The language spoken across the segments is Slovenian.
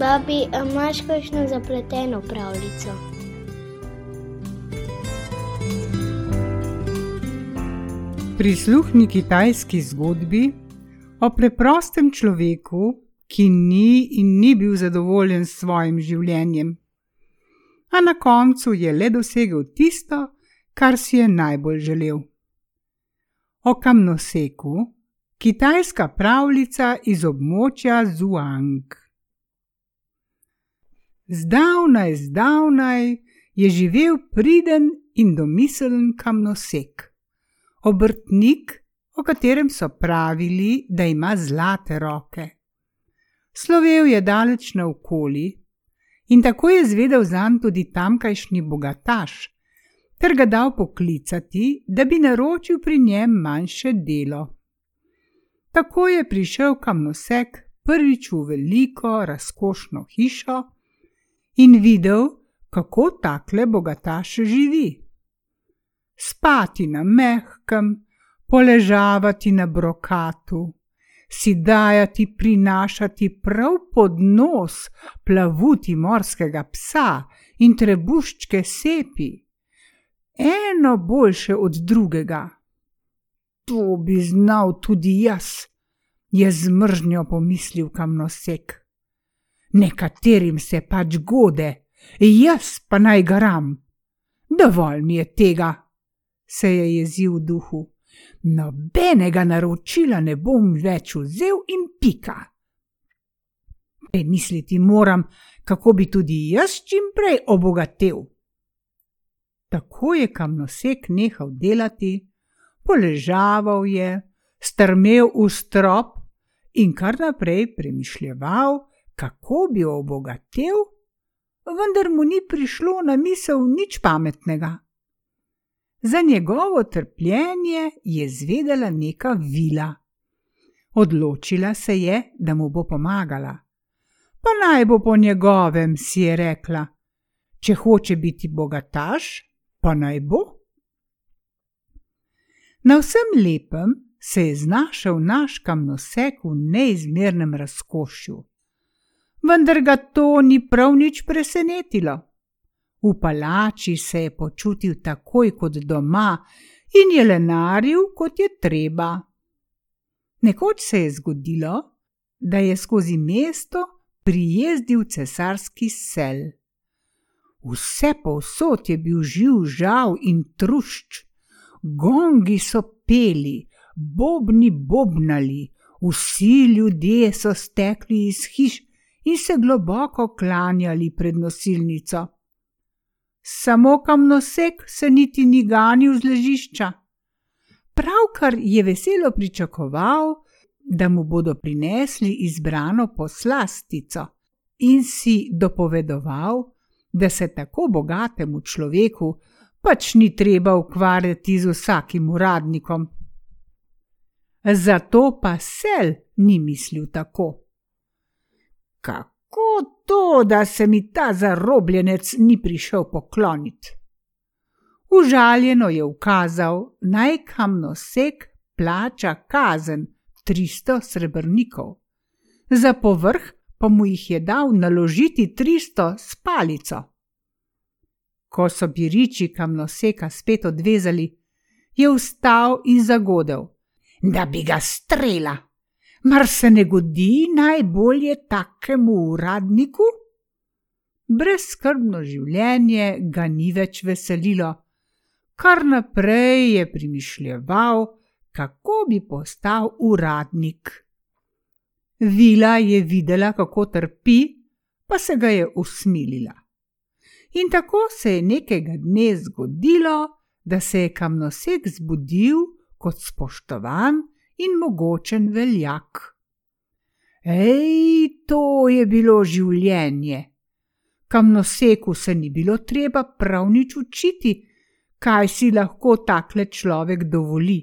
Babi, imaš kakšno zapleteno pravljico? Prisluhni kitajski zgodbi o preprostem človeku, ki ni in ni bil zadovoljen s svojim življenjem. A na koncu je le dosegel tisto, kar si je najbolj želel. O kamnoseku, kitajska pravljica iz območja Zhuang. Zdavnaj, zdavnaj je živel priden in domiseln kamnosek, obrtnik, o katerem so pravili, da ima zlate roke. Slovel je daleč naokoli in tako je zvedel zanj tudi tamkajšnji bogataš, ter ga dal poklicati, da bi naročil pri njem manjše delo. Tako je prišel kamnosek prvič v veliko, razkošno hišo in videl, kako takle bogataš živi. Spati na mehkem, poležavati na brokatu, si dajati prinašati prav pod nos plavuti morskega psa in trebuščke sepi eno boljše od drugega. To bi znal tudi jaz, je zmržnjo pomislil kamnosek. Nekaterim se pač gode, jaz pa naj garam. Dovolj mi je tega, se je jezil v duhu. Nobenega naročila ne bom več vzel in pika. Premisliti moram, kako bi tudi jaz čim prej obogatel. Tako je kamnosek nehal delati, poležaval je, strmel v strop in kar naprej premišljeval, kako bi obogatel, vendar mu ni prišlo na misel nič pametnega. Za njegovo trpljenje je zvedela neka vila. Odločila se je, da mu bo pomagala. Pa naj bo po njegovem, si je rekla. Če hoče biti bogataš, pa naj bo. Na vsem lepem se je znašel naš kamnosek v neizmernem razkošju. Vendar ga to ni prav nič presenetilo. V palači se je počutil takoj kot doma in je lenaril, kot je treba. Nekoč se je zgodilo, da je skozi mesto prijezdil cesarski sel. Vse povsod je bil živ žal in trušč, gongi so peli, bobni bobnali, vsi ljudje so stekli iz hiš in se globoko klanjali pred nosilnico. Samo kamnosek se niti ni ganil z ležišča. Pravkar je veselo pričakoval, da mu bodo prinesli izbrano poslastico, in si dopovedoval, da se tako bogatemu človeku pač ni treba ukvarjati z vsakim uradnikom. Zato pa sel ni mislil tako. Kako to, da se mi ta zarobljenec ni prišel pokloniti? Užaljeno je ukazal, naj kamnosek plača kazen 300 srebrnikov. Za povrh pa mu jih je dal naložiti tristo s palico. Ko so biriči kamnoseka spet odvezali, je vstal in zagodel, da bi ga strela. Mar se ne godi najbolje takemu uradniku? Brezskrbno življenje ga ni več veselilo, kar naprej je premišljeval, kako bi postal uradnik. Vila je videla, kako trpi, pa se ga je usmilila. In tako se je nekega dne zgodilo, da se je kamnosek zbudil kot spoštovan in mogočen veljak. Ej, to je bilo življenje! Kamnoseku se ni bilo treba prav nič učiti, kaj si lahko takle človek dovoli.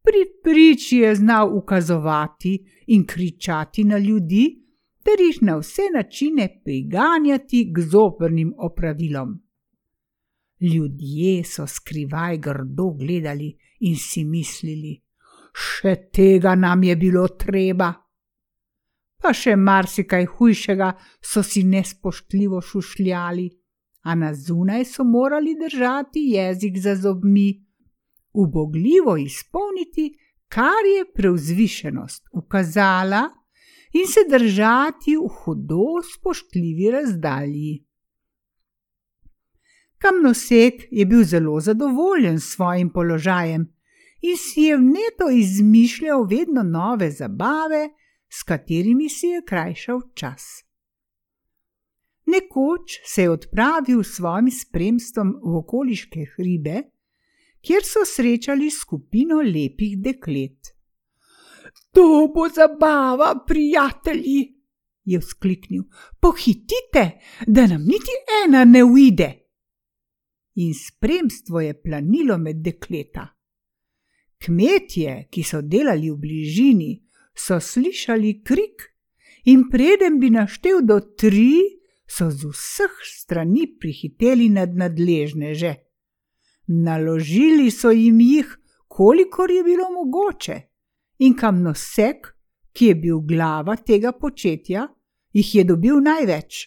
Pri priči je znal ukazovati in kričati na ljudi, ter jih na vse načine priganjati k zoprnim opravilom. Ljudje so skrivaj grdo gledali in si mislili: Še tega nam je bilo treba. pa še marsikaj hujšega so si nespoštljivo šušljali, a na zunaj so morali držati jezik za zobmi, ubogljivo izpolniti, kar je preuzvišenost ukazala, in se držati v hudo spoštljivi razdalji. Kamnosek je bil zelo zadovoljen s svojim položajem in si je vneto izmišljal vedno nove zabave, s katerimi si je krajšal čas. Nekoč se je odpravil s svojim spremstvom v okoliške hribe, kjer so srečali skupino lepih deklet. To bo zabava, prijatelji, je vzkliknil. Pohitite, da nam niti ena ne uide. In spremstvo je planilo med dekleta. Kmetje, ki so delali v bližini, so slišali krik, in preden bi naštel do tri, so z vseh strani prihiteli nad nadležneže. Naložili so jim jih, kolikor je bilo mogoče, in kamnosek, ki je bil glava tega početja, jih je dobil največ.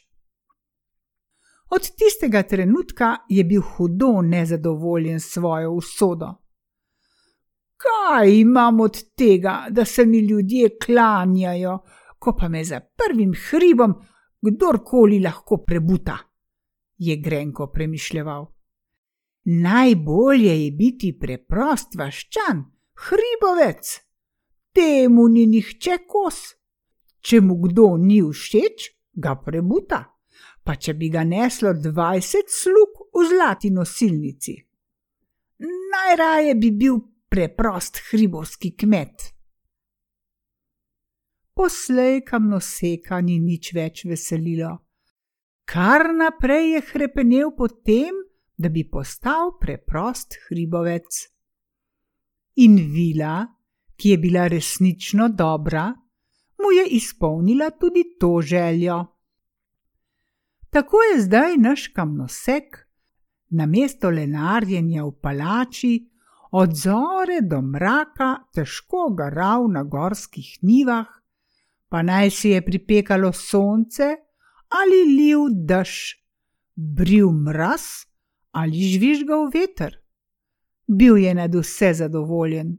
Od tistega trenutka je bil hudo nezadovoljen s svojo usodo kaj imam od tega, da se mi ljudje klanjajo, ko pa me za prvim hribom kdorkoli lahko prebuta, je grenko premišljal. Najbolje je biti preprost vaščan, hribovec, temu ni nihče kos. Če mu kdo ni všeč, ga prebuta, pa če bi ga neslo dvajset slug v zlati nosilnici. Najraje bi bil preprost hribovski kmet. Poslej kamnoseka ni nič več veselilo. Kar naprej je krepenil po tem, da bi postal preprost hribovec. In vila, ki je bila resnično dobra, mu je izpolnila tudi to željo. Tako je zdaj naš kamnosek, namesto lenarjenja v palači, od zore do mraka težko garal na gorskih nivah, pa naj si je pripekalo sonce ali liv dež, bril mraz ali žvižgal veter. Bil je nad vse zadovoljen.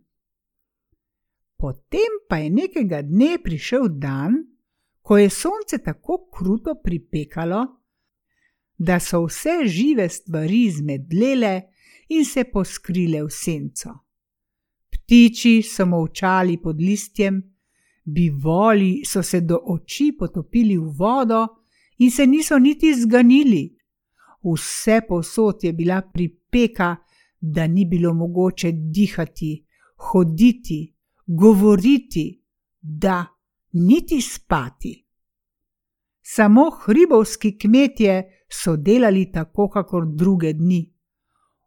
Potem pa je nekega dne prišel dan, ko je sonce tako kruto pripekalo, da so vse žive stvari zmedlele in se poskrile v senco. Ptiči so molčali pod listjem, bivoli so se do oči potopili v vodo in se niso niti zganili. Vse posod je bila pripeka, da ni bilo mogoče dihati, hoditi, govoriti, da niti spati. Samo hribovski kmetje so delali tako, kakor druge dni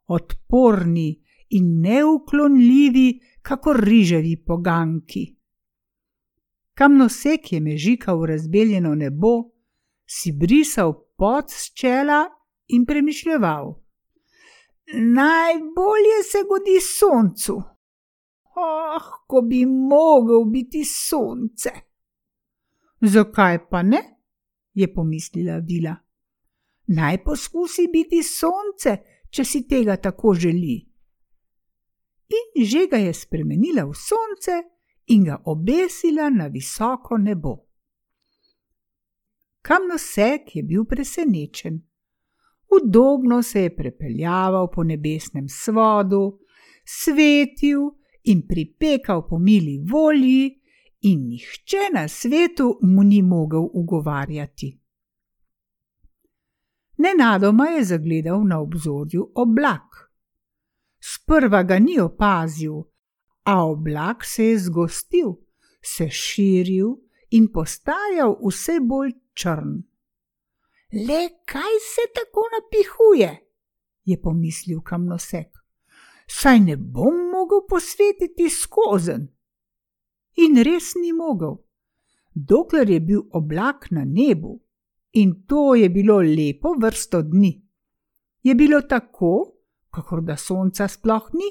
odporni in neuklonljivi, kot riževi poganki. Kamnosek je mežikal v razbeljeno nebo, si brisal pot z čela in premišljal. Najbolje se godi soncu. Oh, ko bi mogel biti sonce. Zakaj pa ne? je pomislila Vila. Naj poskusi biti sonce, če si tega tako želi. In že ga je spremenila v sonce in ga obesila na visoko nebo. Kamnosek je bil presenečen. Udobno se je prepeljaval po nebesnem svodu, svetil in pripekal po mili volji, in nihče na svetu mu ni mogel ugovarjati. Nenadoma je zagledal na obzorju oblak. Sprva ga ni opazil, a oblak se je zgostil, se širil in postajal vse bolj črn. Le kaj se tako napihuje? je pomislil kamnosek. Saj ne bom mogel posvetiti skozen. In res ni mogel. Dokler je bil oblak na nebu, in to je bilo lepo vrsto dni. Je bilo tako, kakor da sonca sploh ni?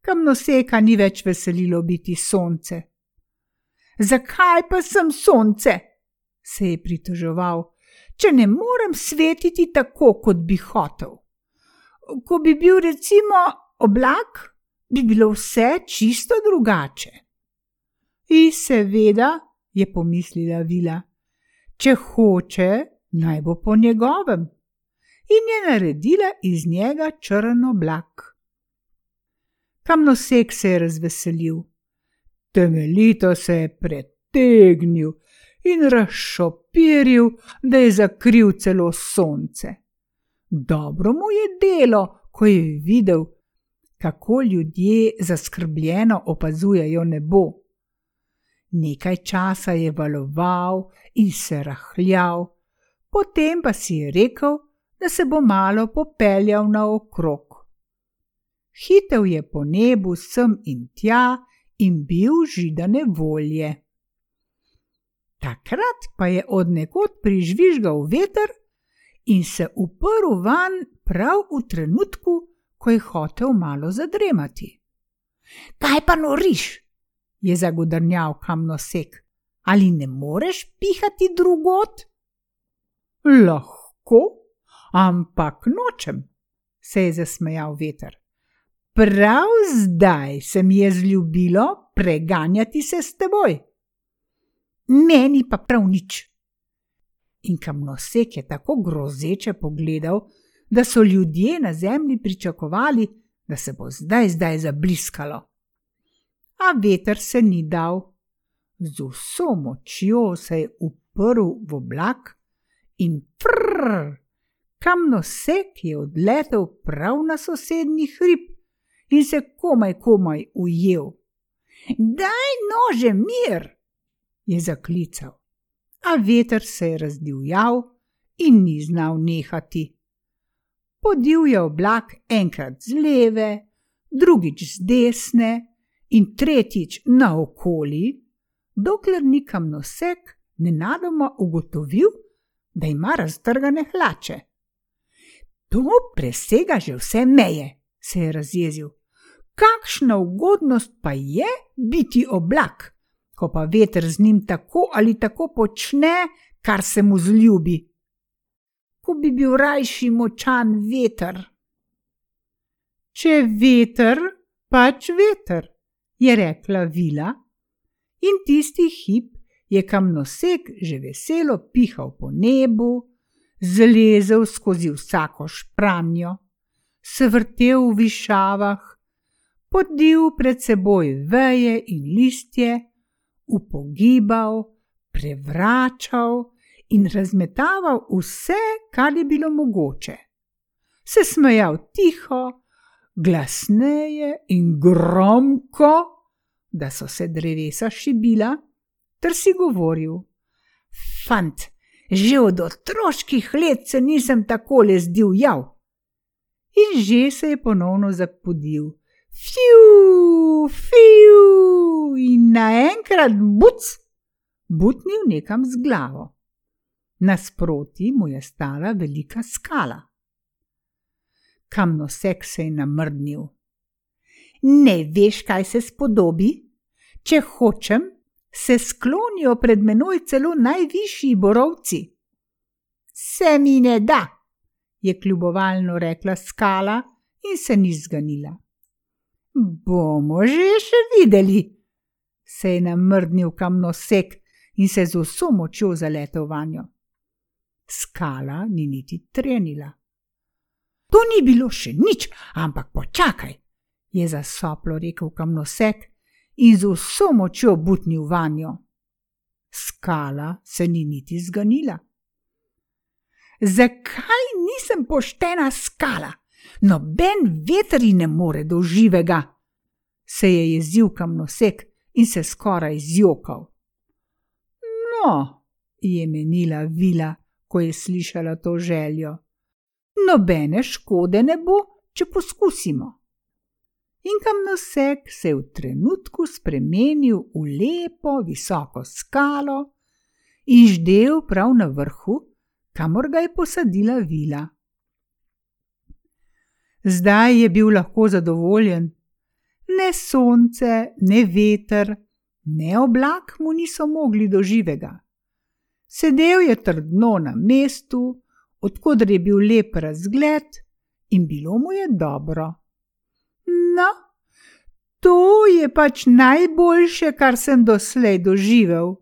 Kam noseka ni več veselilo biti sonce. Zakaj pa sem sonce? se je pritoževal, če ne morem svetiti tako, kot bi hotel. Ko bi bil recimo oblak, bi bilo vse čisto drugače. In seveda, je pomislila Vila, če hoče, naj bo po njegovem. In je naredila iz njega črn oblak. Kamnosek se je razveselil, temeljito se je pretegnil in razšopiril, da je zakril celo sonce. Dobro mu je delo, ko je videl, kako ljudje zaskrbljeno opazujejo nebo. Nekaj časa je valoval in se rahljal, potem pa si je rekel, da se bo malo popeljal naokrog. Hitev je po nebu sem in tja in bil židane volje. Takrat pa je od nekod prižvižgal veter in se uprl van prav v trenutku, ko je hotel malo zadremati. Kaj pa noriš? Je zagodrnjal kamnosek. Ali ne moreš pihati drugot? Lahko, ampak nočem, se je zasmejal veter. Prav zdaj se mi je zljubilo preganjati se s teboj meni pa prav nič. In kamnosek je tako grozeče pogledal, da so ljudje na zemlji pričakovali, da se bo zdaj zdaj zabliskalo. A veter se ni dal, z vso močjo se je uprl v oblak in prr, kamnosek je odletel prav na sosednji hrib in se komaj komaj ujel. Daj nože mir! je zaklical, a veter se je razdivjal in ni znal nehati. Podil je oblak enkrat z leve, drugič z desne in tretjič naokoli, dokler nikam nosek nenadoma ugotovil, da ima raztrgane hlače. To presega že vse meje, se je razjezil. Kakšna ugodnost pa je biti oblak? ko pa veter z njim tako ali tako počne, kar se mu zljubi. Ko bi bil rajši močan veter. Če veter, pač veter, je rekla Vila, in tisti hip je kamnosek že veselo pihal po nebu, zlezel skozi vsako špranjo, se vrtel v višavah, podil pred seboj veje in listje upogibal, prevračal in razmetaval vse, kar je bilo mogoče. Se smejal tiho, glasneje in gromko, da so se drevesa šibila, ter si govoril: Fant, že od otroških let se nisem tako le zdivjal. In že se je ponovno zapodil. Fiu, fiu, in naenkrat buc, butnil nekam z glavo. Nasproti mu je stala velika skala. Kamnosek se je namrdnil. Ne veš, kaj se spodobi? Če hočem, se sklonijo pred menoj celo najvišji borovci. Se mi ne da, je kljubovalno rekla skala in se ni zganila. Bomo že še videli, se je namrdnil kamnosek in se z vso močjo zaletel vanjo. Skala ni niti trenila. To ni bilo še nič, ampak počakaj, je zasoplo rekel kamnosek in z vso močjo butnil vanjo. Skala se ni niti zganila. Zakaj nisem poštena skala? noben veter ji ne more do živega, se je jezil kamnosek in se skoraj zjokal. No, je menila vila, ko je slišala to željo. Nobene škode ne bo, če poskusimo. In kamnosek se je v trenutku spremenil v lepo, visoko skalo in ždel prav na vrhu, kamor ga je posadila vila. Zdaj je bil lahko zadovoljen. Ne sonce, ne veter, ne oblak mu niso mogli do živega. Sedel je trdno na mestu, odkudar je bil lep razgled, in bilo mu je dobro. No, to je pač najboljše, kar sem doslej doživel.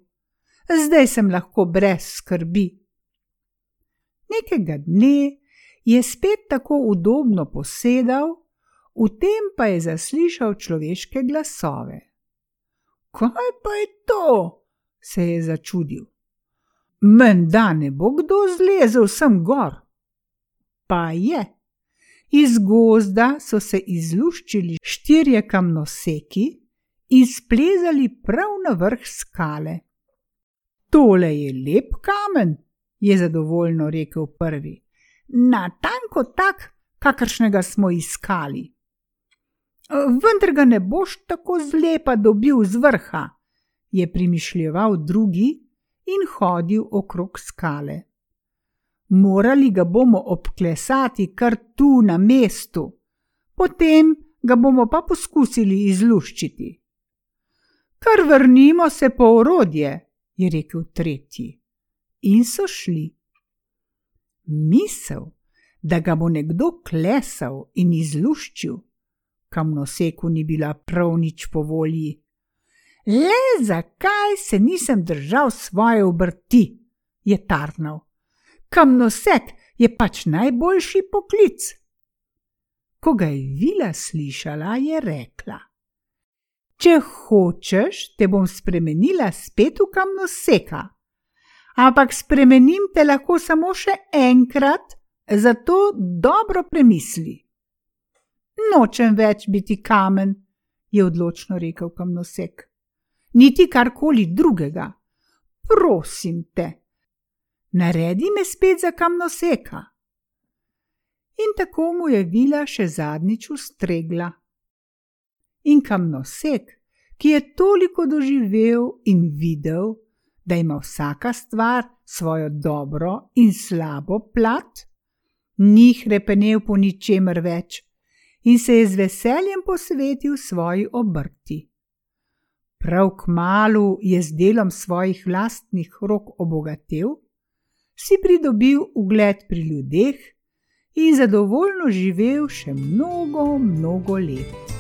Zdaj sem lahko brez skrbi. Nekega dne je spet tako udobno posedal, v tem pa je zaslišal človeške glasove. Kaj pa je to? se je začudil. Menda ne bo kdo zlezel sem gor. Pa je. Iz gozda so se izluščili štirje kamnoseki in splezali prav na vrh skale. Tole je lep kamen, je zadovoljno rekel prvi. Natanko tak, kakršnega smo iskali. Vendar ga ne boš tako zlepa dobil z vrha, je primišljeval drugi in hodil okrog skale. Morali ga bomo obklesati kar tu na mestu, potem ga bomo pa poskusili izluščiti. Kar vrnimo se po orodje, je rekel tretji, in so šli. Misel, da ga bo nekdo klesal in izluščil, kamnoseku ni bila prav nič po volji. Le zakaj se nisem držal svoje obrti, je tarnal. Kamnosek je pač najboljši poklic. Ko ga je vila slišala, je rekla: Če hočeš, te bom spremenila spet v kamnoseka, ampak spremenim te lahko samo še enkrat, zato dobro premisli. Nočem več biti kamen, je odločno rekel kamnosek. Niti karkoli drugega. Prosim te, naredi me spet za kamnoseka. In tako mu je vila še zadnjič ustregla. In kamnosek, ki je toliko doživel in videl, da ima vsaka stvar svojo dobro in slabo plat, ni hrepenel po ničemer več in se je z veseljem posvetil svoji obrti. Prav k malu je z delom svojih vlastnih rok obogatel, si pridobil ugled pri ljudeh in zadovoljno živel še mnogo, mnogo let.